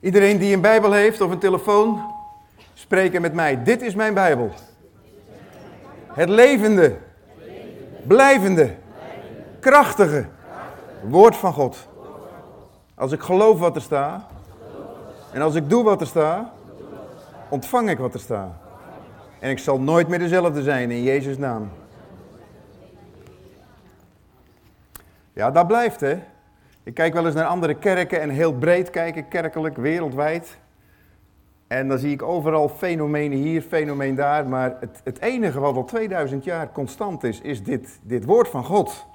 Iedereen die een Bijbel heeft of een telefoon, spreken met mij. Dit is mijn Bijbel. Het levende, blijvende, krachtige woord van God. Als ik geloof wat er staat en als ik doe wat er staat, ontvang ik wat er staat. En ik zal nooit meer dezelfde zijn in Jezus' naam. Ja, dat blijft hè. Ik kijk wel eens naar andere kerken en heel breed kijken, kerkelijk, wereldwijd. En dan zie ik overal fenomenen hier, fenomeen daar. Maar het, het enige wat al 2000 jaar constant is, is dit, dit woord van God.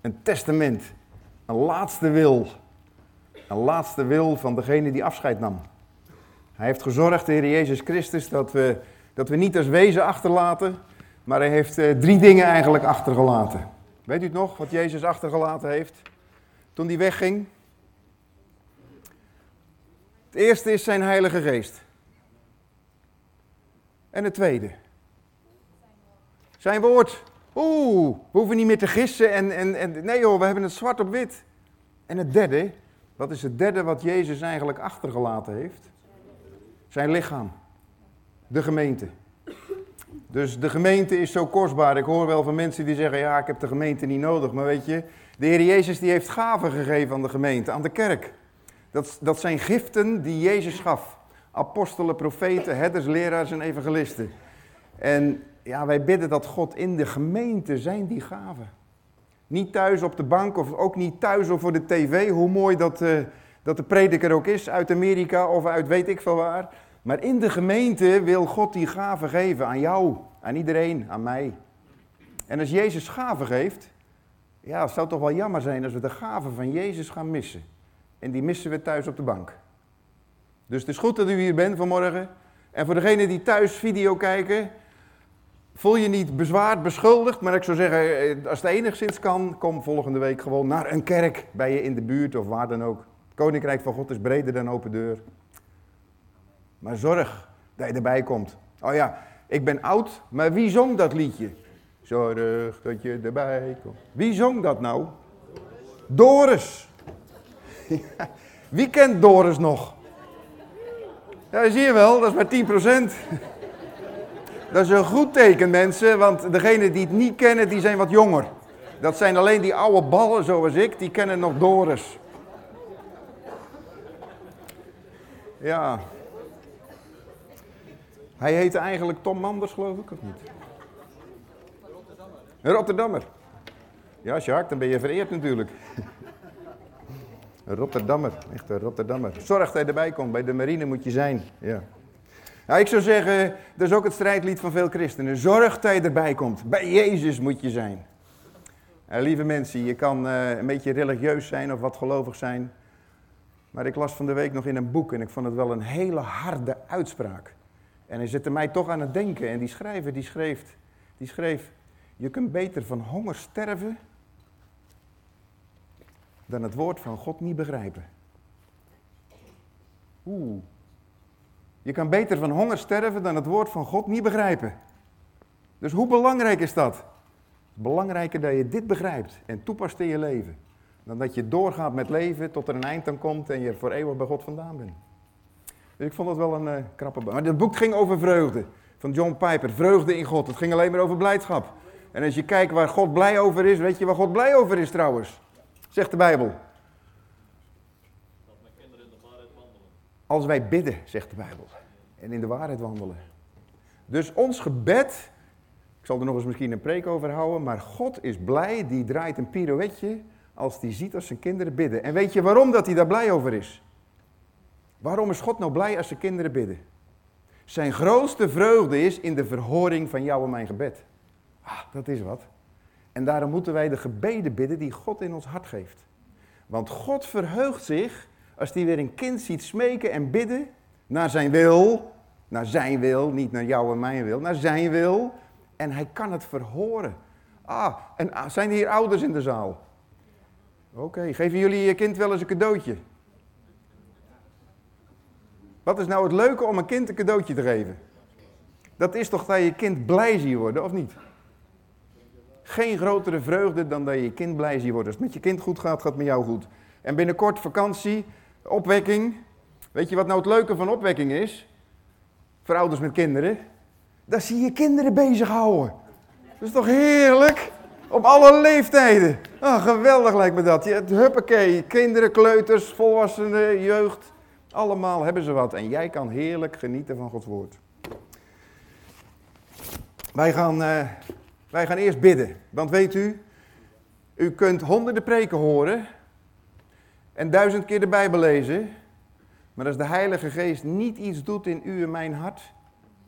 Een testament. Een laatste wil. Een laatste wil van degene die afscheid nam. Hij heeft gezorgd, de Heer Jezus Christus, dat we, dat we niet als wezen achterlaten. Maar hij heeft eh, drie dingen eigenlijk achtergelaten. Weet u het nog, wat Jezus achtergelaten heeft? Toen hij wegging. Het eerste is zijn Heilige Geest. En het tweede. Zijn woord. Oeh, we hoeven niet meer te gissen en, en, en nee joh, we hebben het zwart op wit. En het derde, wat is het derde wat Jezus eigenlijk achtergelaten heeft? Zijn lichaam. De gemeente. Dus de gemeente is zo kostbaar. Ik hoor wel van mensen die zeggen, ja, ik heb de gemeente niet nodig. Maar weet je, de Heer Jezus die heeft gaven gegeven aan de gemeente, aan de kerk. Dat, dat zijn giften die Jezus gaf. Apostelen, profeten, herders, leraars en evangelisten. En ja, wij bidden dat God in de gemeente zijn die gaven. Niet thuis op de bank of ook niet thuis of voor de tv, hoe mooi dat, uh, dat de prediker ook is, uit Amerika of uit weet ik veel waar. Maar in de gemeente wil God die gaven geven aan jou, aan iedereen, aan mij. En als Jezus gaven geeft, ja, het zou toch wel jammer zijn als we de gaven van Jezus gaan missen. En die missen we thuis op de bank. Dus het is goed dat u hier bent vanmorgen. En voor degenen die thuis video kijken, voel je niet bezwaard, beschuldigd. Maar ik zou zeggen, eh, als het enigszins kan, kom volgende week gewoon naar een kerk bij je in de buurt of waar dan ook. Koninkrijk van God is breder dan open deur. Maar zorg dat je erbij komt. Oh ja, ik ben oud, maar wie zong dat liedje? Zorg dat je erbij komt. Wie zong dat nou? Doris. Wie kent Doris nog? Ja, zie je wel, dat is maar 10%. Dat is een goed teken, mensen, want degenen die het niet kennen, die zijn wat jonger. Dat zijn alleen die oude ballen zoals ik, die kennen nog Doris. Ja. Hij heette eigenlijk Tom Manders, geloof ik, of niet? Een Rotterdammer. Ja, Jacques, dan ben je vereerd natuurlijk. Een Rotterdammer, echt een Rotterdammer. Zorg dat je erbij komt, bij de marine moet je zijn. Ja. Nou, ik zou zeggen, dat is ook het strijdlied van veel christenen. Zorg dat je erbij komt. Bij Jezus moet je zijn. Lieve mensen, je kan uh, een beetje religieus zijn of wat gelovig zijn. Maar ik las van de week nog in een boek en ik vond het wel een hele harde uitspraak. En hij zette mij toch aan het denken. En die schrijver die schreef, die schreef, je kunt beter van honger sterven dan het woord van God niet begrijpen. Oeh. Je kan beter van honger sterven dan het woord van God niet begrijpen. Dus hoe belangrijk is dat? Belangrijker dat je dit begrijpt en toepast in je leven. Dan dat je doorgaat met leven tot er een eind aan komt en je voor eeuwig bij God vandaan bent. Dus ik vond dat wel een uh, krappe... Maar het boek ging over vreugde. Van John Piper. Vreugde in God. Het ging alleen maar over blijdschap. En als je kijkt waar God blij over is, weet je waar God blij over is trouwens? Zegt de Bijbel. Dat mijn kinderen in de waarheid wandelen. Als wij bidden, zegt de Bijbel. En in de waarheid wandelen. Dus ons gebed, ik zal er nog eens misschien een preek over houden, maar God is blij, die draait een pirouetje als die ziet als zijn kinderen bidden. En weet je waarom dat hij daar blij over is? Waarom is God nou blij als zijn kinderen bidden? Zijn grootste vreugde is in de verhoring van jou en mijn gebed. Ah, dat is wat. En daarom moeten wij de gebeden bidden die God in ons hart geeft. Want God verheugt zich als hij weer een kind ziet smeken en bidden naar zijn wil. Naar zijn wil, niet naar jou en mijn wil, naar zijn wil. En hij kan het verhoren. Ah, en zijn hier ouders in de zaal? Oké, geven jullie je kind wel eens een cadeautje? Wat is nou het leuke om een kind een cadeautje te geven? Dat is toch dat je kind blij ziet worden, of niet? Geen grotere vreugde dan dat je kind blij ziet worden. Als het met je kind goed gaat, gaat het met jou goed. En binnenkort vakantie, opwekking. Weet je wat nou het leuke van opwekking is? Voor ouders met kinderen. Daar zie je kinderen bezighouden. Dat is toch heerlijk? Op alle leeftijden. Oh, geweldig lijkt me dat. Je, huppakee, kinderen, kleuters, volwassenen, jeugd. Allemaal hebben ze wat. En jij kan heerlijk genieten van Gods woord. Wij gaan, uh, wij gaan eerst bidden. Want weet u, u kunt honderden preken horen en duizend keer de Bijbel lezen. Maar als de Heilige Geest niet iets doet in u en mijn hart,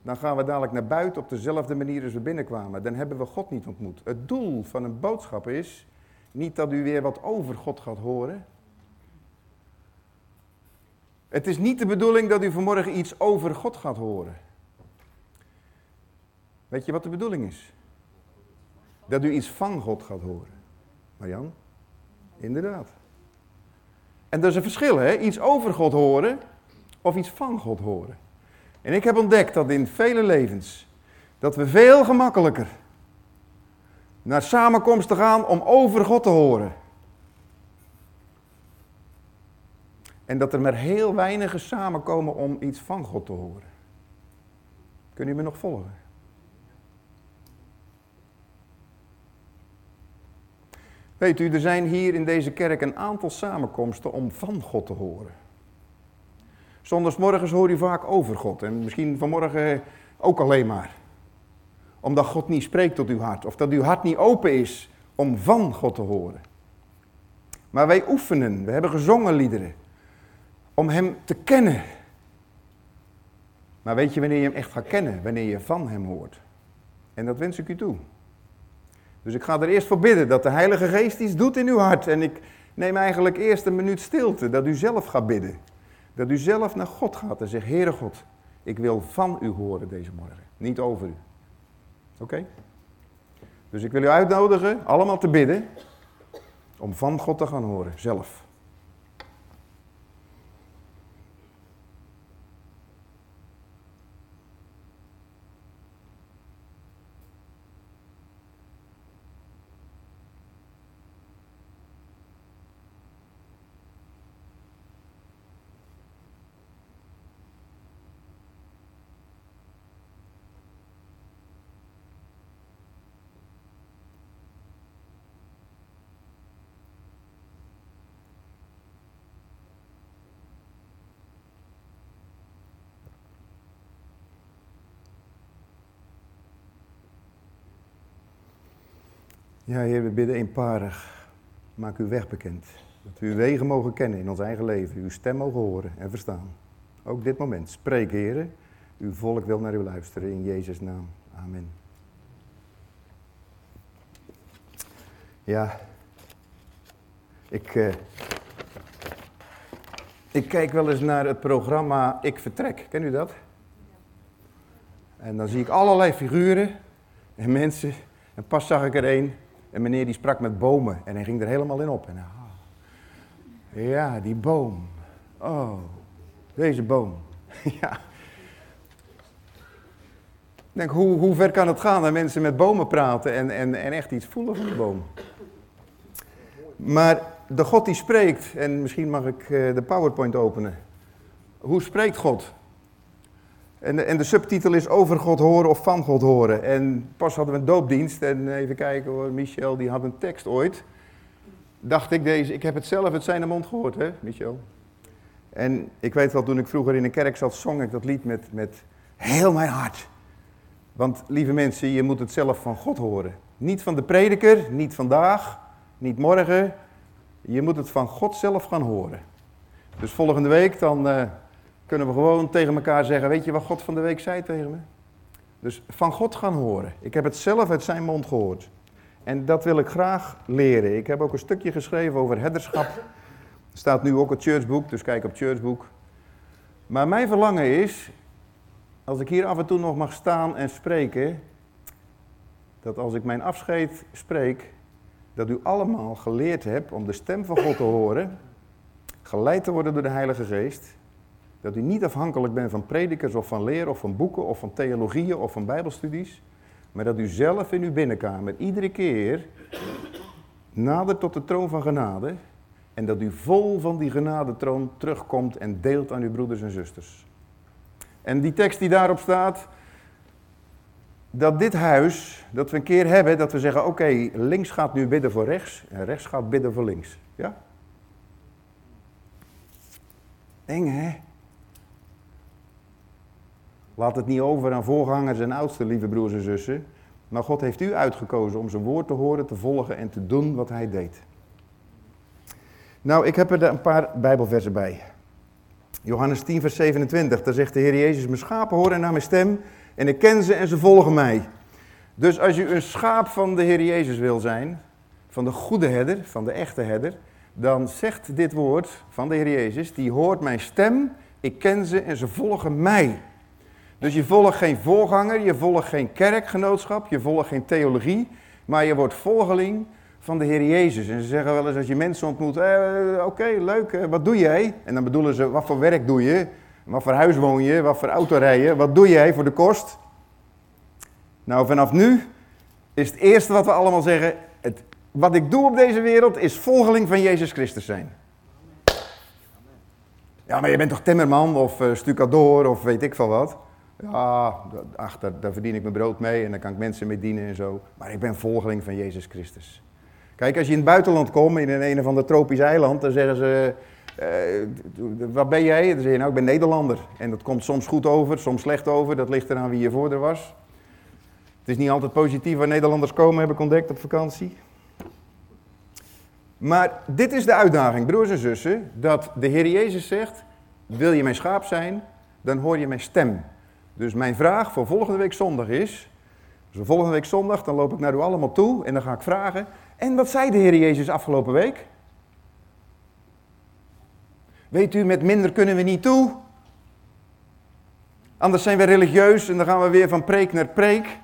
dan gaan we dadelijk naar buiten op dezelfde manier als we binnenkwamen. Dan hebben we God niet ontmoet. Het doel van een boodschap is niet dat u weer wat over God gaat horen. Het is niet de bedoeling dat u vanmorgen iets over God gaat horen. Weet je wat de bedoeling is? Dat u iets van God gaat horen. Marjan? Inderdaad. En dat is een verschil, hè? Iets over God horen of iets van God horen. En ik heb ontdekt dat in vele levens, dat we veel gemakkelijker naar samenkomsten gaan om over God te horen. En dat er maar heel weinigen samenkomen om iets van God te horen. Kunnen jullie me nog volgen? Weet u, er zijn hier in deze kerk een aantal samenkomsten om van God te horen. Zondagsmorgens hoor je vaak over God en misschien vanmorgen ook alleen maar. Omdat God niet spreekt tot uw hart of dat uw hart niet open is om van God te horen. Maar wij oefenen, we hebben gezongen liederen om Hem te kennen. Maar weet je wanneer je Hem echt gaat kennen? Wanneer je van Hem hoort. En dat wens ik u toe. Dus ik ga er eerst voor bidden dat de Heilige Geest iets doet in uw hart. En ik neem eigenlijk eerst een minuut stilte, dat u zelf gaat bidden. Dat u zelf naar God gaat en zegt, Heere God, ik wil van u horen deze morgen, niet over u. Oké? Dus ik wil u uitnodigen, allemaal te bidden, om van God te gaan horen, zelf. Ja, Heer, we bidden eenparig. Maak uw weg bekend. Dat we uw wegen mogen kennen in ons eigen leven. Uw stem mogen horen en verstaan. Ook dit moment. Spreek, Heer. Uw volk wil naar u luisteren. In Jezus' naam. Amen. Ja. Ik, uh, ik kijk wel eens naar het programma Ik Vertrek. Ken u dat? En dan zie ik allerlei figuren en mensen. En pas zag ik er een en meneer die sprak met bomen en hij ging er helemaal in op. En, ah, ja, die boom. Oh, deze boom. ja. Ik denk, hoe, hoe ver kan het gaan dat mensen met bomen praten en, en, en echt iets voelen van de boom? Maar de God die spreekt, en misschien mag ik eh, de PowerPoint openen. Hoe spreekt God? En de, en de subtitel is over God horen of van God horen. En pas hadden we een doopdienst en even kijken hoor, Michel die had een tekst ooit. Dacht ik deze, ik heb het zelf uit zijn mond gehoord hè, Michel. En ik weet wel, toen ik vroeger in een kerk zat, zong ik dat lied met, met heel mijn hart. Want lieve mensen, je moet het zelf van God horen. Niet van de prediker, niet vandaag, niet morgen. Je moet het van God zelf gaan horen. Dus volgende week dan... Uh, kunnen we gewoon tegen elkaar zeggen, weet je wat God van de week zei tegen me? Dus van God gaan horen. Ik heb het zelf uit zijn mond gehoord. En dat wil ik graag leren. Ik heb ook een stukje geschreven over herderschap. Er staat nu ook het churchboek, dus kijk op churchboek. Maar mijn verlangen is, als ik hier af en toe nog mag staan en spreken, dat als ik mijn afscheid spreek, dat u allemaal geleerd hebt om de stem van God te horen, geleid te worden door de Heilige Geest dat u niet afhankelijk bent van predikers of van leer of van boeken of van theologieën of van bijbelstudies. Maar dat u zelf in uw binnenkamer iedere keer nadert tot de troon van genade. En dat u vol van die genadetroon terugkomt en deelt aan uw broeders en zusters. En die tekst die daarop staat, dat dit huis, dat we een keer hebben, dat we zeggen, oké, links gaat nu bidden voor rechts en rechts gaat bidden voor links. Ja? Eng hè? Laat het niet over aan voorgangers en oudsten, lieve broers en zussen. Maar God heeft u uitgekozen om zijn woord te horen, te volgen en te doen wat hij deed. Nou, ik heb er een paar Bijbelversen bij. Johannes 10, vers 27, daar zegt de Heer Jezus, mijn schapen horen naar mijn stem en ik ken ze en ze volgen mij. Dus als je een schaap van de Heer Jezus wil zijn, van de goede herder, van de echte herder, dan zegt dit woord van de Heer Jezus, die hoort mijn stem, ik ken ze en ze volgen mij. Dus je volgt geen voorganger, je volgt geen kerkgenootschap, je volgt geen theologie, maar je wordt volgeling van de Heer Jezus. En ze zeggen wel eens als je mensen ontmoet, eh, oké, leuk, eh, wat doe jij? En dan bedoelen ze, wat voor werk doe je? Wat voor huis woon je? Wat voor auto rij je? Wat doe jij voor de kost? Nou, vanaf nu is het eerste wat we allemaal zeggen, het, wat ik doe op deze wereld is volgeling van Jezus Christus zijn. Ja, maar je bent toch timmerman of uh, stucador of weet ik veel wat? Ja, ach, daar, verdien ik mijn brood mee en daar kan ik mensen mee dienen en zo. Maar ik ben volgeling van Jezus Christus. Kijk, als je in het buitenland komt, in een, of ander tropisch eiland, dan zeggen ze... Uh, wat ben jij? Dan zeg je, nou, ik ben Nederlander. En dat komt soms goed over, soms slecht over. Dat ligt eraan wie je voorder was. Het is niet altijd positief waar Nederlanders komen, heb ik ontdekt op vakantie. Maar dit is de uitdaging, broers en zussen, dat de Heer Jezus zegt, wil je mijn schaap zijn, dan hoor je mijn stem. Dus mijn vraag voor volgende week zondag is, dus volgende week zondag, dan loop ik naar u allemaal toe en dan ga ik vragen, en wat zei de Heer Jezus afgelopen week? Weet u, met minder kunnen we niet toe. Anders zijn we religieus en dan gaan we weer van preek naar preek.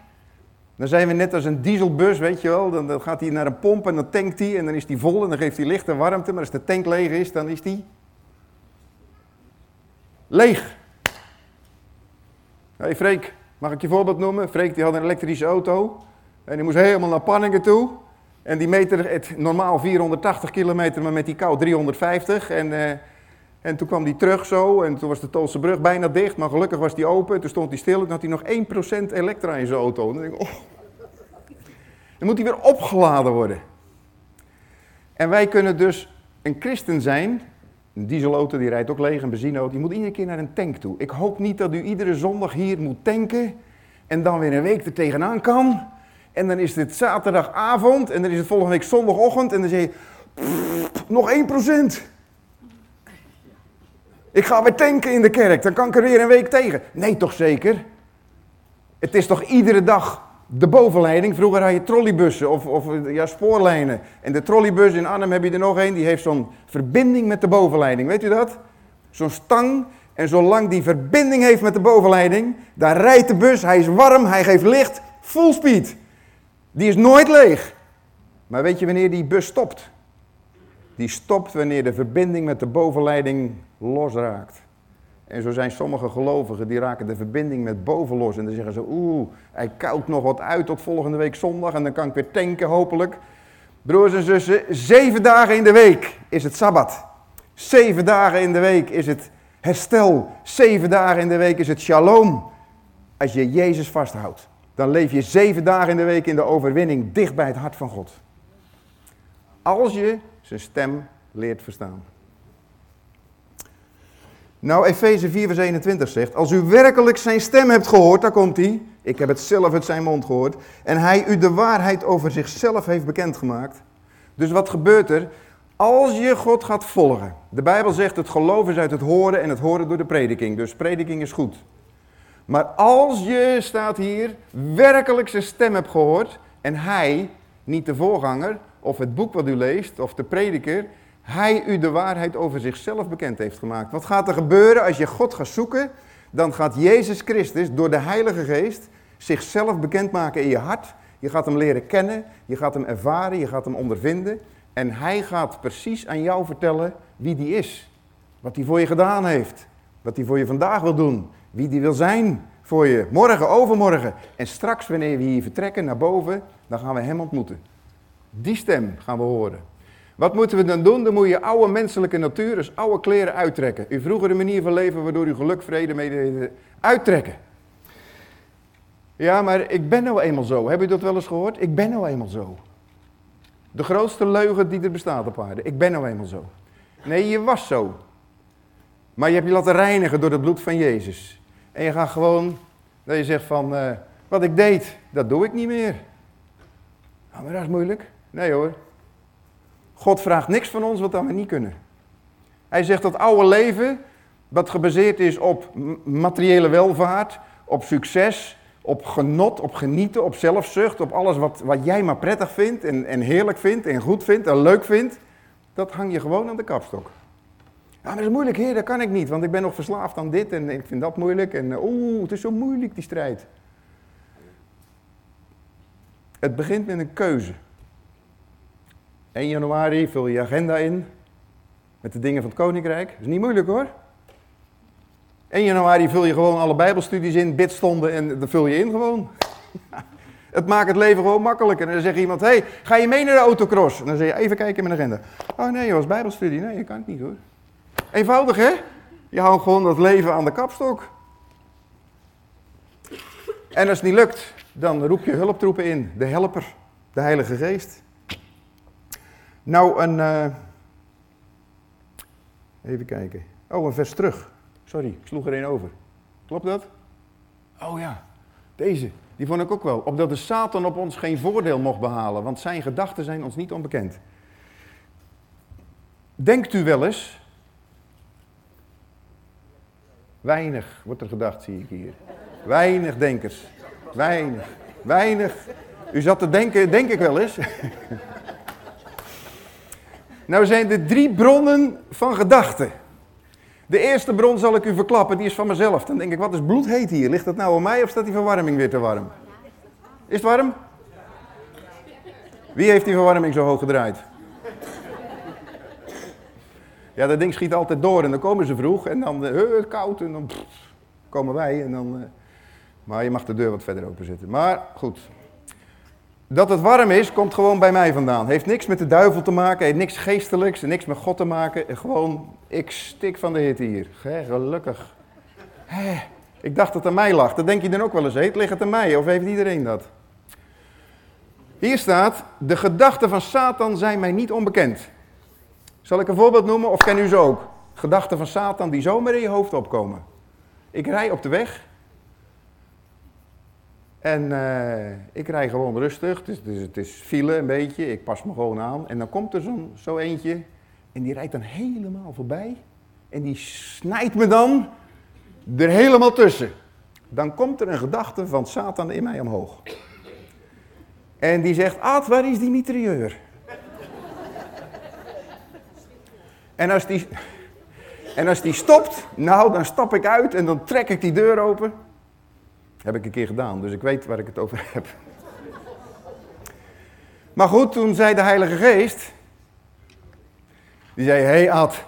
Dan zijn we net als een dieselbus, weet je wel. Dan, gaat hij naar een pomp en dan tankt hij en dan is hij vol en dan geeft hij licht en warmte. Maar als de tank leeg is, dan is hij leeg. Freek, mag ik je voorbeeld noemen? Freek die had een elektrische auto en die moest helemaal naar Panningen toe. En die meter, het normaal 480 kilometer, maar met die kou 350. En, uh, en toen kwam hij terug zo en toen was de Tolse brug bijna dicht, maar gelukkig was die open. Toen stond hij stil en had hij nog 1% elektra in zijn auto. En dan denk ik, oh. Dan moet hij weer opgeladen worden. En wij kunnen dus een christen zijn. Een dieselauto die rijdt ook leeg, een benzineauto. Die moet iedere keer naar een tank toe. Ik hoop niet dat u iedere zondag hier moet tanken en dan weer een week er tegenaan kan. En dan is het zaterdagavond en dan is het volgende week zondagochtend en dan zeg je, nog 1%. Ik ga weer tanken in de kerk, dan kan ik er weer een week tegen. Nee, toch zeker? Het is toch iedere dag de bovenleiding. Vroeger had je trolleybussen of, of ja, spoorlijnen. En de trolleybus in Arnhem heb je er nog een, die heeft zo'n verbinding met de bovenleiding. Weet u dat? Zo'n stang. En zolang die verbinding heeft met de bovenleiding, daar rijdt de bus, hij is warm, hij geeft licht, full speed. Die is nooit leeg. Maar weet je wanneer die bus stopt? Die stopt wanneer de verbinding met de bovenleiding losraakt. En zo zijn sommige gelovigen, die raken de verbinding met boven los. En dan zeggen ze, oeh, hij koudt nog wat uit tot volgende week zondag en dan kan ik weer tanken hopelijk. Broers en zussen, zeven dagen in de week is het Sabbat. Zeven dagen in de week is het herstel. Zeven dagen in de week is het shalom. Als je Jezus vasthoudt dan leef je zeven dagen in de week in de overwinning dicht bij het hart van God. Als je zijn stem leert verstaan. Nou, Efeze 4 vers 21 zegt, als u werkelijk zijn stem hebt gehoord, daar komt hij, ik heb het zelf uit zijn mond gehoord, en hij u de waarheid over zichzelf heeft bekendgemaakt. Dus wat gebeurt er? Als je God gaat volgen. De Bijbel zegt, het geloof is uit het horen en het horen door de prediking. Dus prediking is goed. Maar als je, staat hier, werkelijk zijn stem hebt gehoord en hij, niet de voorganger of het boek wat u leest of de prediker, hij u de waarheid over zichzelf bekend heeft gemaakt. Wat gaat er gebeuren als je God gaat zoeken? Dan gaat Jezus Christus door de Heilige Geest zichzelf bekendmaken in je hart. Je gaat hem leren kennen, je gaat hem ervaren, je gaat hem ondervinden. En hij gaat precies aan jou vertellen wie die is. Wat hij voor je gedaan heeft. Wat hij voor je vandaag wil doen. Wie die wil zijn voor je morgen, overmorgen. En straks wanneer we hier vertrekken naar boven, dan gaan we hem ontmoeten. Die stem gaan we horen. Wat moeten we dan doen? Dan moet je oude menselijke natuur, dus oude kleren uittrekken. Uw vroegere manier van leven, waardoor u geluk, vrede, medelijden uittrekken. Ja, maar ik ben nou eenmaal zo. Heb u dat wel eens gehoord? Ik ben nou eenmaal zo. De grootste leugen die er bestaat op aarde. Ik ben nou eenmaal zo. Nee, je was zo. Maar je hebt je laten reinigen door het bloed van Jezus. En je gaat gewoon, dat je zegt van, uh, wat ik deed, dat doe ik niet meer. Nou, maar dat is moeilijk. Nee hoor. God vraagt niks van ons wat we niet kunnen. Hij zegt dat oude leven, wat gebaseerd is op materiële welvaart, op succes, op genot, op genieten, op zelfzucht, op alles wat, wat jij maar prettig vindt en, en heerlijk vindt en goed vindt en leuk vindt, dat hang je gewoon aan de kapstok. Ja, maar dat is moeilijk, heer, dat kan ik niet, want ik ben nog verslaafd aan dit en ik vind dat moeilijk en oeh, het is zo moeilijk die strijd. Het begint met een keuze. 1 januari vul je agenda in met de dingen van het koninkrijk. Dat is niet moeilijk hoor. 1 januari vul je gewoon alle bijbelstudies in, bidstonden en dan vul je in gewoon. Het maakt het leven gewoon makkelijker. En dan zegt iemand, hey, ga je mee naar de autocross? En dan zeg je, even kijken in mijn agenda. Oh nee, je was bijbelstudie. Nee, je kan het niet hoor. Eenvoudig hè? Je houdt gewoon dat leven aan de kapstok. En als het niet lukt, dan roep je hulptroepen in. De helper, de Heilige Geest. Nou, een. Uh, even kijken. Oh, een vers terug. Sorry, ik sloeg er een over. Klopt dat? Oh ja, deze. Die vond ik ook wel. Opdat de Satan op ons geen voordeel mocht behalen, want zijn gedachten zijn ons niet onbekend. Denkt u wel eens. Weinig wordt er gedacht, zie ik hier. Weinig denkers. Weinig. Weinig. U zat te denken, denk ik wel eens. Nou zijn er drie bronnen van gedachten. De eerste bron zal ik u verklappen, die is van mezelf. Dan denk ik, wat is bloedheet hier? Ligt dat nou aan mij of staat die verwarming weer te warm? Is het warm? Wie heeft die verwarming zo hoog gedraaid? Ja, dat ding schiet altijd door en dan komen ze vroeg en dan uh, koud en dan komen wij en dan... Uh, maar je mag de deur wat verder openzetten. Maar goed, dat het warm is, komt gewoon bij mij vandaan. Heeft niks met de duivel te maken, heeft niks geestelijks, niks met God te maken. Gewoon, ik stik van de hitte hier. gelukkig. ik dacht dat het aan mij lag. Dat denk je dan ook wel eens. Heet, ligt het aan mij of heeft iedereen dat? Hier staat, de gedachten van Satan zijn mij niet onbekend. Zal ik een voorbeeld noemen of kennen u ze ook? Gedachten van Satan die zomaar in je hoofd opkomen. Ik rij op de weg en uh, ik rij gewoon rustig, dus, dus, het is file een beetje, ik pas me gewoon aan. En dan komt er zo eentje en die rijdt dan helemaal voorbij. En die snijdt me dan er helemaal tussen. Dan komt er een gedachte van Satan in mij omhoog. En die zegt, Ad, waar is die mitrailleur? en, als die, en als die stopt, nou dan stap ik uit en dan trek ik die deur open. Heb ik een keer gedaan, dus ik weet waar ik het over heb. Maar goed, toen zei de Heilige Geest, die zei, hé hey Ad,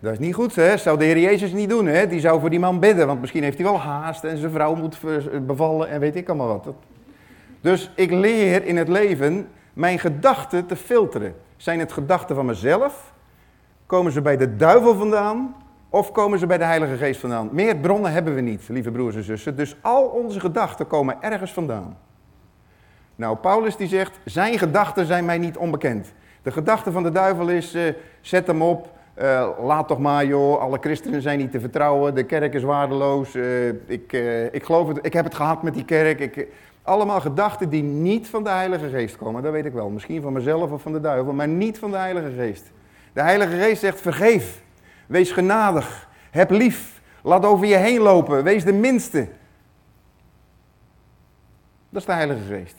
dat is niet goed, hè? zou de Heer Jezus niet doen. Hè? Die zou voor die man bidden, want misschien heeft hij wel haast en zijn vrouw moet bevallen en weet ik allemaal wat. Dus ik leer in het leven mijn gedachten te filteren. Zijn het gedachten van mezelf? Komen ze bij de duivel vandaan? Of komen ze bij de Heilige Geest vandaan? Meer bronnen hebben we niet, lieve broers en zussen. Dus al onze gedachten komen ergens vandaan. Nou, Paulus die zegt, zijn gedachten zijn mij niet onbekend. De gedachte van de duivel is, uh, zet hem op, uh, laat toch maar joh, alle christenen zijn niet te vertrouwen, de kerk is waardeloos, uh, ik, ik geloof het, ik heb het gehad met die kerk. Ik, allemaal gedachten die niet van de Heilige Geest komen, dat weet ik wel. Misschien van mezelf of van de duivel, maar niet van de Heilige Geest. De Heilige Geest zegt, vergeef. Wees genadig. Heb lief. Laat over je heen lopen. Wees de minste. Dat is de Heilige Geest.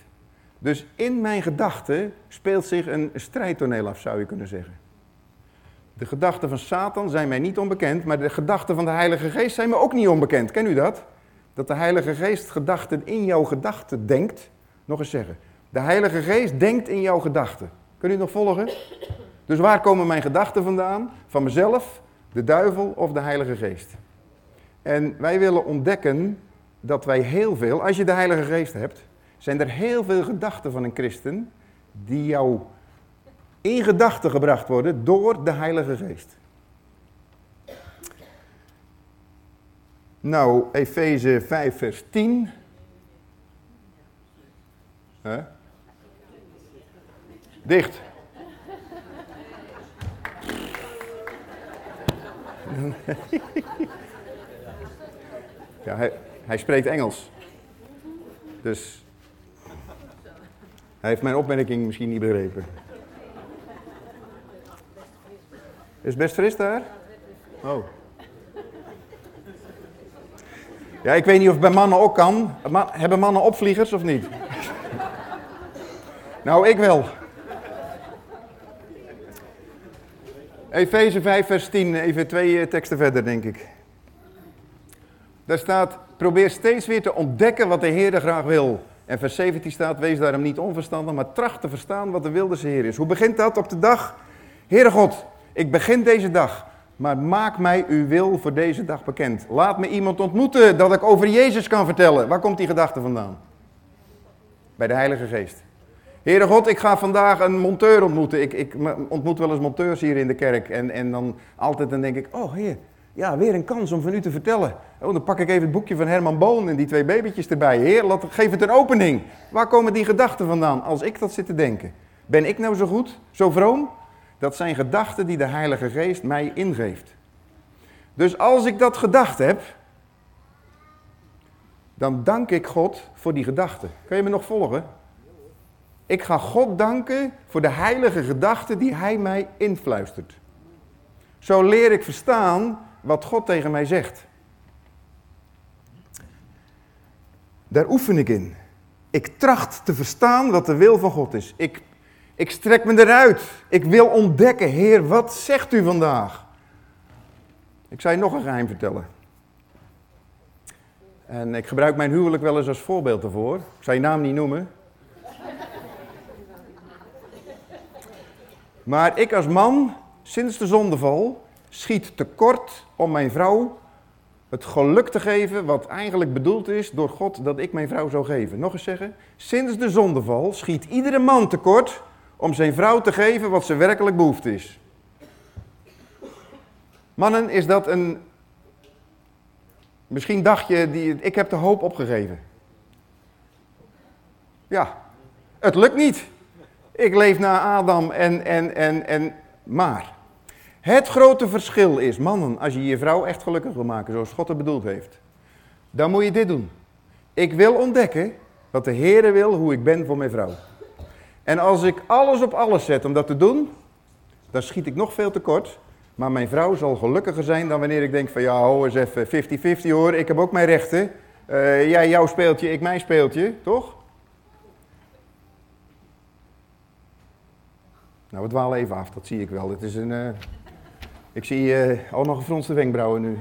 Dus in mijn gedachten speelt zich een strijdtoneel af, zou je kunnen zeggen. De gedachten van Satan zijn mij niet onbekend, maar de gedachten van de Heilige Geest zijn me ook niet onbekend. Ken u dat? Dat de Heilige Geest gedachten in jouw gedachten denkt. Nog eens zeggen. De Heilige Geest denkt in jouw gedachten. Kun u nog volgen? Dus waar komen mijn gedachten vandaan? Van mezelf, de duivel of de Heilige Geest. En wij willen ontdekken dat wij heel veel, als je de Heilige Geest hebt, zijn er heel veel gedachten van een christen die jou in gedachten gebracht worden door de Heilige Geest. Nou, Efeze 5, vers 10. Huh? Dicht. ja, hij, hij spreekt Engels. Dus hij heeft mijn opmerking misschien niet begrepen. Is het best fris daar? Oh. Ja, ik weet niet of het bij mannen ook kan. Hebben mannen opvliegers of niet? nou, ik wel. Efeze 5, vers 10, even twee eh, teksten verder, denk ik. Daar staat, probeer steeds weer te ontdekken wat de Heer graag wil. En vers 17 staat, wees daarom niet onverstandig, maar tracht te verstaan wat de wil des Heer is. Hoe begint dat op de dag? Heere God, ik begin deze dag, maar maak mij uw wil voor deze dag bekend. Laat me iemand ontmoeten dat ik over Jezus kan vertellen. Waar komt die gedachte vandaan? Bij de Heilige Geest. Heere God, ik ga vandaag een monteur ontmoeten. Ik, ik ontmoet wel eens monteurs hier in de kerk. En, en dan altijd dan denk ik, oh heer, ja, weer een kans om van u te vertellen. Oh, dan pak ik even het boekje van Herman Boon en die twee babytjes erbij. Heer, laat, geef het een opening. Waar komen die gedachten vandaan als ik dat zit te denken? Ben ik nou zo goed, zo vroom? Dat zijn gedachten die de Heilige Geest mij ingeeft. Dus als ik dat gedacht heb, dan dank ik God voor die gedachten. Kun je me nog volgen? Ik ga God danken voor de heilige gedachten die Hij mij influistert. Zo leer ik verstaan wat God tegen mij zegt. Daar oefen ik in. Ik tracht te verstaan wat de wil van God is. Ik, ik strek me eruit. Ik wil ontdekken, Heer, wat zegt u vandaag? Ik zou je nog een geheim vertellen. En ik gebruik mijn huwelijk wel eens als voorbeeld ervoor. Ik zal je naam niet noemen. Maar ik als man, sinds de zondeval, schiet tekort om mijn vrouw het geluk te geven wat eigenlijk bedoeld is door God dat ik mijn vrouw zou geven. Nog eens zeggen, sinds de zondeval schiet iedere man tekort om zijn vrouw te geven wat ze werkelijk behoefte is. Mannen, is dat een... Misschien dacht je, die, ik heb de hoop opgegeven. Ja, het lukt niet. Ik leef na Adam en, en, en, en, maar. Het grote verschil is, mannen, als je je vrouw echt gelukkig wil maken zoals God het bedoeld heeft, dan moet je dit doen. Ik wil ontdekken wat de Heer wil, hoe ik ben voor mijn vrouw. En als ik alles op alles zet om dat te doen, dan schiet ik nog veel tekort. Maar mijn vrouw zal gelukkiger zijn dan wanneer ik denk van ja, ho eens even 50-50 hoor, ik heb ook mijn rechten. Uh, jij jouw speeltje, ik mijn speeltje, toch? Nou, we dwalen even af, dat zie ik wel. Het is een, uh, ik zie uh, ook nog een fronste wenkbrauwen nu.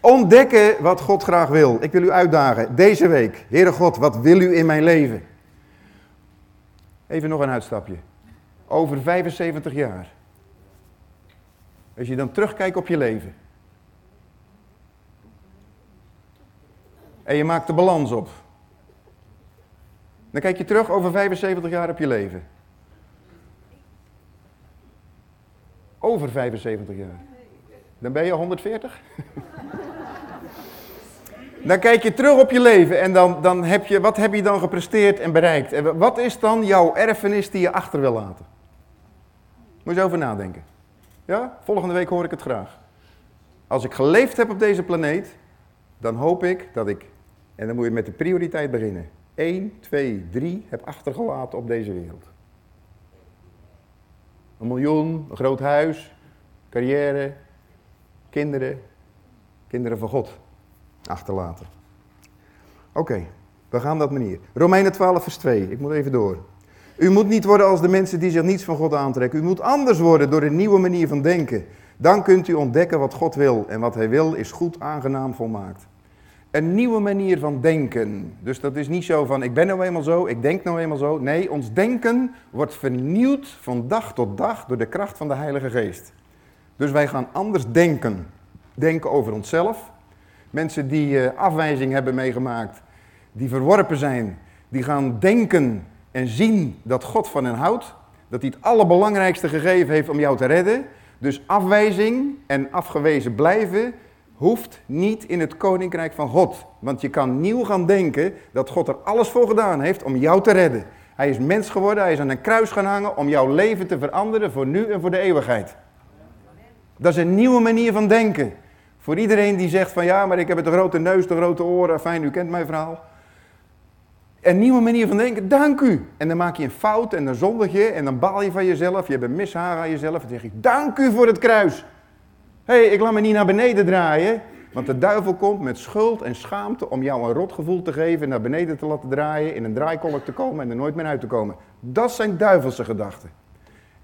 Ontdekken wat God graag wil. Ik wil u uitdagen deze week. Heere God, wat wil u in mijn leven? Even nog een uitstapje. Over 75 jaar. Als je dan terugkijkt op je leven. En je maakt de balans op. Dan kijk je terug over 75 jaar op je leven. Over 75 jaar. Dan ben je 140. dan kijk je terug op je leven en dan, dan heb je, wat heb je dan gepresteerd en bereikt? En wat is dan jouw erfenis die je achter wil laten? Moet je eens over nadenken. Ja, volgende week hoor ik het graag. Als ik geleefd heb op deze planeet, dan hoop ik dat ik, en dan moet je met de prioriteit beginnen. 1, 2, 3 heb achtergelaten op deze wereld. Een miljoen, een groot huis, carrière, kinderen, kinderen van God achterlaten. Oké, we gaan dat manier. Romeinen 12, vers 2. Ik moet even door. U moet niet worden als de mensen die zich niets van God aantrekken. U moet anders worden door een nieuwe manier van denken. Dan kunt u ontdekken wat God wil. En wat Hij wil is goed, aangenaam, volmaakt. Een nieuwe manier van denken. Dus dat is niet zo van ik ben nou eenmaal zo, ik denk nou eenmaal zo. Nee, ons denken wordt vernieuwd van dag tot dag door de kracht van de Heilige Geest. Dus wij gaan anders denken. Denken over onszelf. Mensen die uh, afwijzing hebben meegemaakt, die verworpen zijn, die gaan denken en zien dat God van hen houdt, dat hij het allerbelangrijkste gegeven heeft om jou te redden. Dus afwijzing en afgewezen blijven hoeft niet in het koninkrijk van God. Want je kan nieuw gaan denken dat God er alles voor gedaan heeft om jou te redden. Hij is mens geworden, hij is aan een kruis gaan hangen om jouw leven te veranderen voor nu en voor de eeuwigheid. Dat is een nieuwe manier van denken. Voor iedereen die zegt van ja, maar ik heb de grote neus, de grote oren, fijn, u kent mijn verhaal. Een nieuwe manier van denken, dank u. En dan maak je een fout en dan zondig je en dan baal je van jezelf. Je hebt een mishaar aan jezelf en dan zeg je, dank u voor het kruis. Hé, hey, ik laat me niet naar beneden draaien. Want de duivel komt met schuld en schaamte om jou een rotgevoel te geven, naar beneden te laten draaien, in een draaikolk te komen en er nooit meer uit te komen. Dat zijn duivelse gedachten.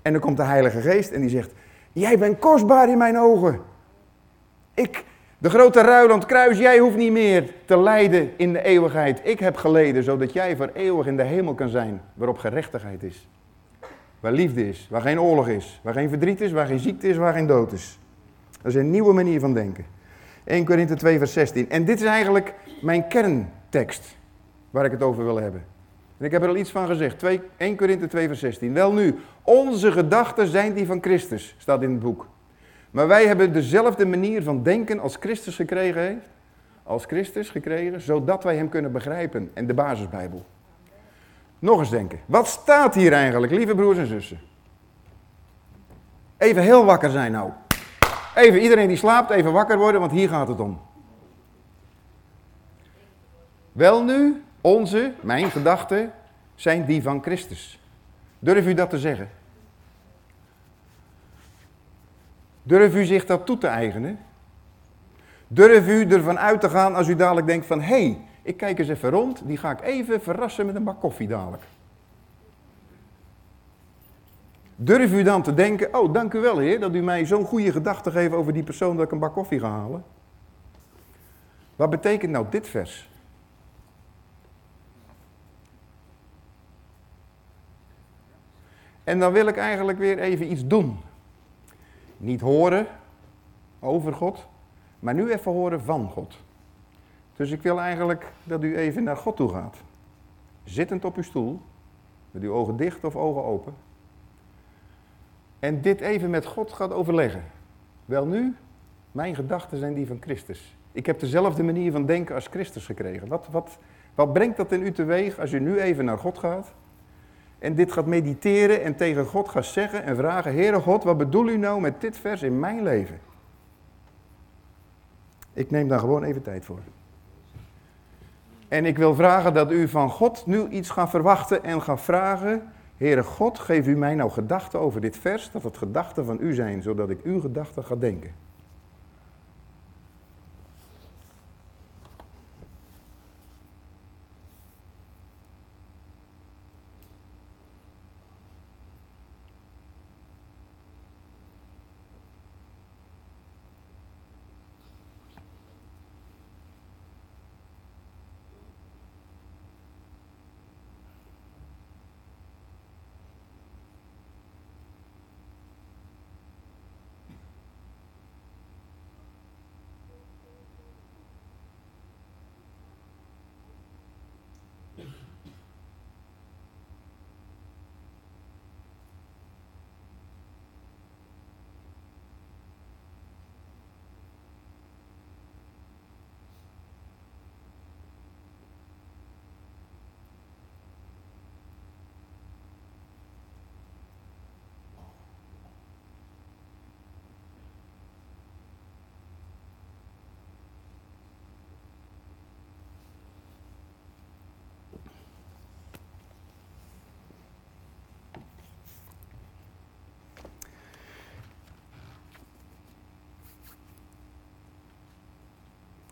En dan komt de Heilige Geest en die zegt, jij bent kostbaar in mijn ogen. Ik, de grote ruiland kruis, jij hoeft niet meer te lijden in de eeuwigheid. Ik heb geleden, zodat jij voor eeuwig in de hemel kan zijn, waarop gerechtigheid is. Waar liefde is, waar geen oorlog is, waar geen verdriet is, waar geen ziekte is, waar geen dood is. Dat is een nieuwe manier van denken. 1 Korinthe 2 vers 16. En dit is eigenlijk mijn kerntekst waar ik het over wil hebben. En ik heb er al iets van gezegd. 2, 1 Korinthe 2 vers 16. Wel nu, onze gedachten zijn die van Christus, staat in het boek. Maar wij hebben dezelfde manier van denken als Christus gekregen heeft. Als Christus gekregen, zodat wij hem kunnen begrijpen. En de basisbijbel. Nog eens denken. Wat staat hier eigenlijk, lieve broers en zussen? Even heel wakker zijn nou. Even iedereen die slaapt, even wakker worden, want hier gaat het om. Wel nu, onze, mijn gedachten, zijn die van Christus. Durf u dat te zeggen? Durf u zich dat toe te eigenen? Durf u ervan uit te gaan als u dadelijk denkt van... hé, hey, ik kijk eens even rond, die ga ik even verrassen met een bak koffie dadelijk. Durf u dan te denken, oh dank u wel heer, dat u mij zo'n goede gedachte geeft over die persoon dat ik een bak koffie ga halen. Wat betekent nou dit vers? En dan wil ik eigenlijk weer even iets doen. Niet horen over God, maar nu even horen van God. Dus ik wil eigenlijk dat u even naar God toe gaat. Zittend op uw stoel, met uw ogen dicht of ogen open. En dit even met God gaat overleggen. Wel nu, mijn gedachten zijn die van Christus. Ik heb dezelfde manier van denken als Christus gekregen. Wat, wat, wat brengt dat in u teweeg als u nu even naar God gaat? En dit gaat mediteren en tegen God gaat zeggen en vragen: Heere God, wat bedoel u nou met dit vers in mijn leven? Ik neem daar gewoon even tijd voor. En ik wil vragen dat u van God nu iets gaat verwachten en gaat vragen Heere God, geef u mij nou gedachten over dit vers, dat het gedachten van u zijn, zodat ik uw gedachten ga denken.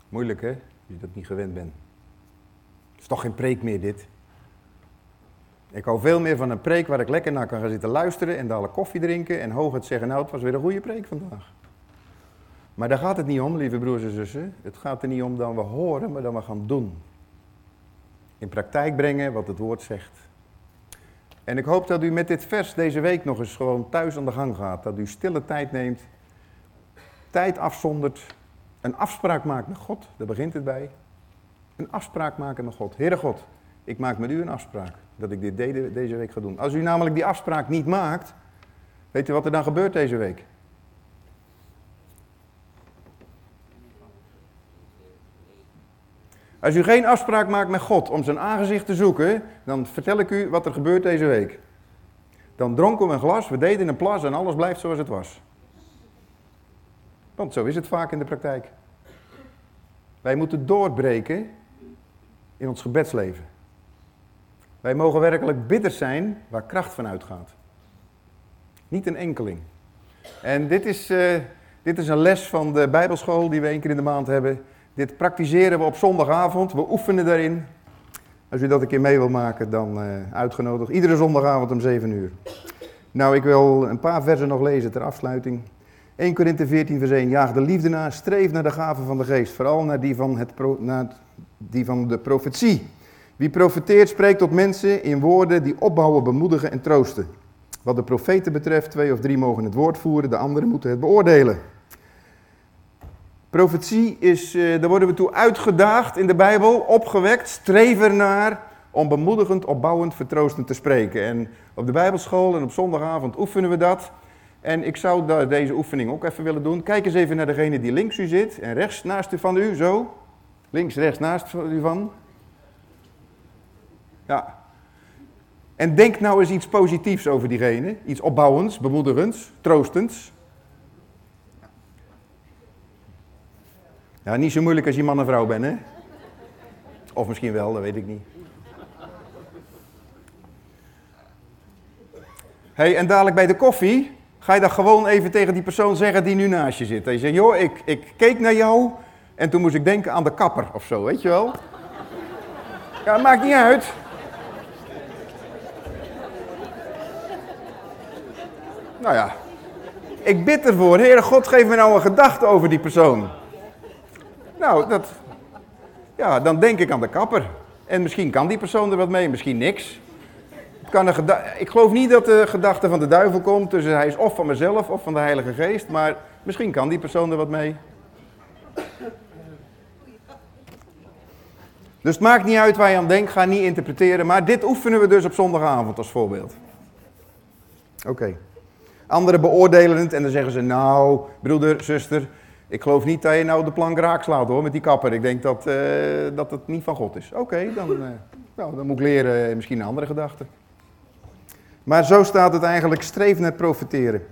Moeilijk hè, als je dat niet gewend bent. Het is toch geen preek meer dit. Ik hou veel meer van een preek waar ik lekker naar kan gaan zitten luisteren en dadelijk koffie drinken en hoog het zeggen, nou het was weer een goede preek vandaag. Maar daar gaat het niet om, lieve broers en zussen. Het gaat er niet om dat we horen, maar dat we gaan doen. In praktijk brengen wat het woord zegt. En ik hoop dat u met dit vers deze week nog eens gewoon thuis aan de gang gaat. Dat u stille tijd neemt, tijd afzondert een afspraak maakt met God, daar begint het bij. Een afspraak maken met God. Heere God, ik maak met u een afspraak. dat ik dit deze week ga doen. Als u namelijk die afspraak niet maakt, weet u wat er dan gebeurt deze week? Als u geen afspraak maakt met God om zijn aangezicht te zoeken, dan vertel ik u wat er gebeurt deze week. Dan dronken we een glas, we deden een plas en alles blijft zoals het was. Want zo is het vaak in de praktijk. Wij moeten doorbreken in ons gebedsleven. Wij mogen werkelijk bitter zijn waar kracht van uitgaat. Niet een enkeling. En dit is, uh, dit is een les van de Bijbelschool die we één keer in de maand hebben. Dit praktiseren we op zondagavond. We oefenen daarin. Als u dat een keer mee wil maken, dan uh, uitgenodigd. Iedere zondagavond om 7 uur. Nou, ik wil een paar versen nog lezen ter afsluiting. 1 Korinthe 14 vers 1. Jaag de liefde na, streef naar de gaven van de geest. Vooral naar die van, het naar die van de profetie. Wie profeteert spreekt tot mensen in woorden die opbouwen, bemoedigen en troosten. Wat de profeten betreft, twee of drie mogen het woord voeren, de anderen moeten het beoordelen. Profetie is, uh, daar worden we toe uitgedaagd in de Bijbel, opgewekt, streef ernaar om bemoedigend, opbouwend, vertroostend te spreken. En op de Bijbelschool en op zondagavond oefenen we dat. En ik zou deze oefening ook even willen doen. Kijk eens even naar degene die links u zit en rechts naast u van u, zo. Links, rechts naast u van. Ja. En denk nou eens iets positiefs over diegene. Iets opbouwends, bemoedigends, troostends. Ja, niet zo moeilijk als je man en vrouw bent, hè? Of misschien wel, dat weet ik niet. hey, en dadelijk bij de koffie ga je dan gewoon even tegen die persoon zeggen die nu naast je zit. En je zegt, joh, ik, ik keek naar jou en toen moest ik denken aan de kapper of zo, weet je wel? Ja, maakt niet uit. Nou ja, ik bid ervoor, Heere God, geef me nou een gedachte over die persoon. Nou, dat, ja, dan denk ik aan de kapper. En misschien kan die persoon er wat mee, misschien niks. Kan een ik geloof niet dat de gedachte van de duivel komt, dus hij is of van mezelf of van de Heilige Geest, maar misschien kan die persoon er wat mee. Dus het maakt niet uit waar je aan denkt, ga niet interpreteren, maar dit oefenen we dus op zondagavond als voorbeeld. Oké. Anderen beoordelen het en dan zeggen ze, nou, broeder, zuster, ik geloof niet dat je nou de plank raak slaat hoor, met die kapper. Ik denk dat, uh, dat het niet van God is. Oké, dan, uh, nou, dan moet ik leren misschien een andere gedachte. Maar zo staat het eigenlijk, streef naar profeteren.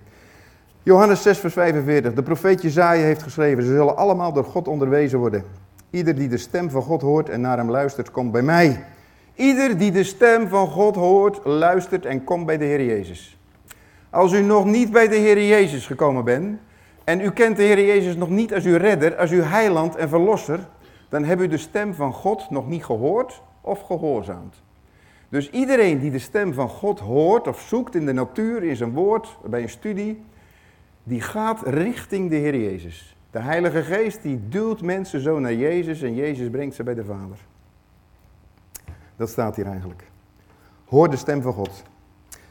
Johannes 6 vers 45, de profeet Jezaja heeft geschreven, ze zullen allemaal door God onderwezen worden. Ieder die de stem van God hoort en naar hem luistert, komt bij mij. Ieder die de stem van God hoort, luistert en komt bij de Heer Jezus. Als u nog niet bij de Heer Jezus gekomen bent, en u kent de Heer Jezus nog niet als uw redder, als uw heiland en verlosser, dan hebt u de stem van God nog niet gehoord of gehoorzaamd. Dus iedereen die de stem van God hoort of zoekt in de natuur, in zijn woord, bij een studie, die gaat richting de Heer Jezus. De Heilige Geest die duwt mensen zo naar Jezus en Jezus brengt ze bij de Vader. Dat staat hier eigenlijk. Hoor de stem van God.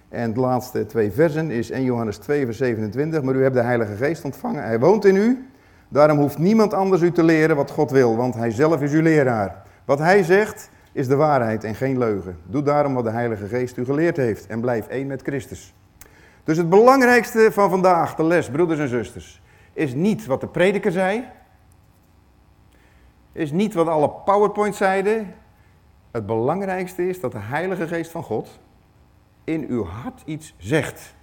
En de laatste twee versen is 1 Johannes 2, vers 27. Maar u hebt de Heilige Geest ontvangen. Hij woont in u. Daarom hoeft niemand anders u te leren wat God wil, want hij zelf is uw leraar. Wat hij zegt is de waarheid en geen leugen. Doe daarom wat de Heilige Geest u geleerd heeft en blijf één met Christus. Dus het belangrijkste van vandaag, de les, broeders en zusters, is niet wat de prediker zei. Is niet wat alle PowerPoint zeiden. Het belangrijkste is dat de Heilige Geest van God in uw hart iets zegt.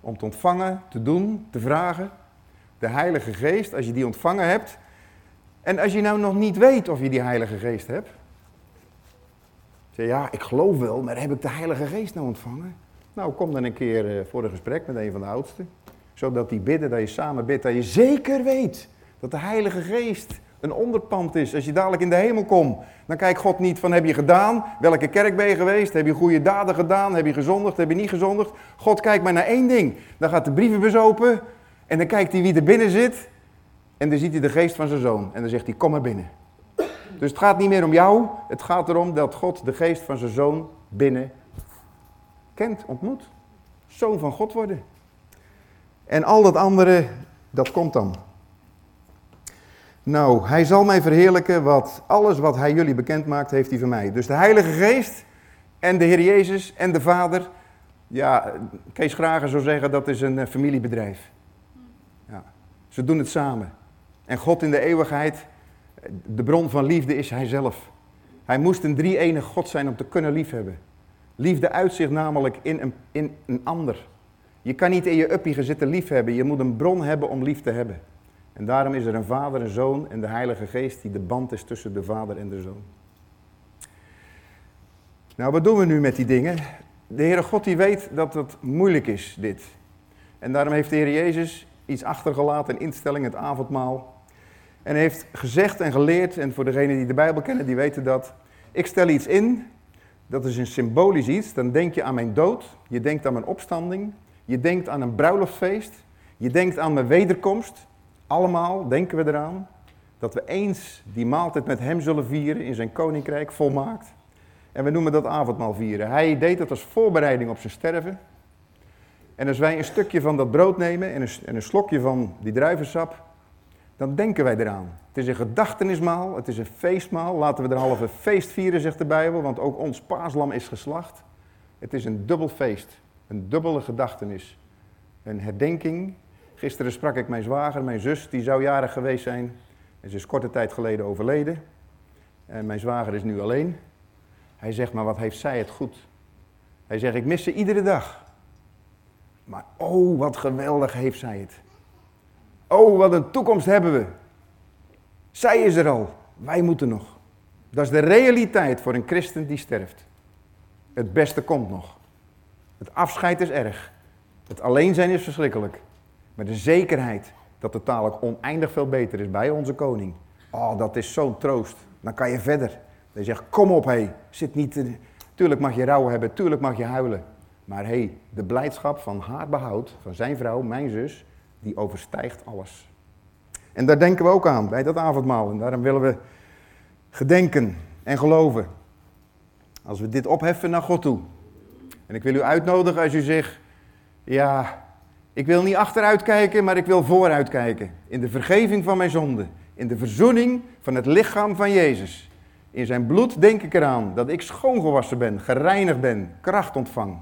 Om te ontvangen, te doen, te vragen. De Heilige Geest, als je die ontvangen hebt. En als je nou nog niet weet of je die Heilige Geest hebt. Zeg ja, ik geloof wel, maar heb ik de Heilige Geest nou ontvangen? Nou, kom dan een keer eh, voor een gesprek met een van de oudsten. Zodat die bidden, dat je samen bidt, dat je zeker weet dat de Heilige Geest een onderpand is. Als je dadelijk in de hemel komt, dan kijkt God niet van heb je gedaan, welke kerk ben je geweest, heb je goede daden gedaan, heb je gezondigd, heb je niet gezondigd. God kijkt maar naar één ding. Dan gaat de brievenbus open en dan kijkt hij wie er binnen zit en dan ziet hij de geest van zijn zoon en dan zegt hij kom maar binnen. Dus het gaat niet meer om jou, het gaat erom dat God de geest van zijn zoon binnen kent, ontmoet. Zoon van God worden. En al dat andere, dat komt dan. Nou, hij zal mij verheerlijken, wat alles wat hij jullie bekend maakt, heeft hij van mij. Dus de Heilige Geest en de Heer Jezus en de Vader. Ja, Kees Grager zou zeggen dat is een eh, familiebedrijf. Ja, ze doen het samen. En God in de eeuwigheid, de bron van liefde is Hij zelf. Hij moest een drie-enig God zijn om te kunnen liefhebben. Liefde uitzicht namelijk in een, in een ander. Je kan niet in je uppie gaan zitten liefhebben. Je moet een bron hebben om lief te hebben. En daarom is er een vader, een zoon en de Heilige Geest die de band is tussen de vader en de zoon. Nou, wat doen we nu met die dingen? De Heere God die weet dat het moeilijk is, dit. En daarom heeft de Heer Jezus iets achtergelaten, een instelling, het avondmaal. En heeft gezegd en geleerd, en voor degenen die de Bijbel kennen, die weten dat. Ik stel iets in, dat is een symbolisch iets. Dan denk je aan mijn dood, je denkt aan mijn opstanding, je denkt aan een bruiloftfeest, je denkt aan mijn wederkomst. Allemaal denken we eraan dat we eens die maaltijd met hem zullen vieren in zijn koninkrijk volmaakt. En we noemen dat avondmaal vieren. Hij deed dat als voorbereiding op zijn sterven. En als wij een stukje van dat brood nemen en een, en een slokje van die druivensap, dan denken wij eraan. Het is een gedachtenismaal, het is een feestmaal. Laten we er halve feest vieren, zegt de Bijbel, want ook ons paaslam is geslacht. Het is een dubbel feest, een dubbele gedachtenis. Een herdenking. Gisteren sprak ik mijn zwager, mijn zus, die zou jarig geweest zijn. En ze is korte tijd geleden overleden. En mijn zwager is nu alleen. Hij zegt, maar wat heeft zij het goed. Hij zegt, ik mis ze iedere dag. Maar oh, wat geweldig heeft zij het. Oh, wat een toekomst hebben we. Zij is er al, wij moeten nog. Dat is de realiteit voor een christen die sterft. Het beste komt nog. Het afscheid is erg. Het alleen zijn is verschrikkelijk. Maar de zekerheid dat het dadelijk oneindig veel beter is bij onze koning. Oh, dat is zo'n troost. Dan kan je verder. Hij zegt, kom op hé, zit niet... Tuurlijk mag je rouw hebben, tuurlijk mag je huilen. Maar hé, hey, de blijdschap van haar behoud, van zijn vrouw, mijn zus, die overstijgt alles. En daar denken we ook aan bij dat avondmaal. En daarom willen we gedenken en geloven. Als we dit opheffen naar God toe. En ik wil u uitnodigen als u zegt, ja, ik wil niet achteruit kijken, maar ik wil vooruit kijken. In de vergeving van mijn zonden. In de verzoening van het lichaam van Jezus. In zijn bloed denk ik eraan dat ik schoongewassen ben, gereinigd ben, kracht ontvang.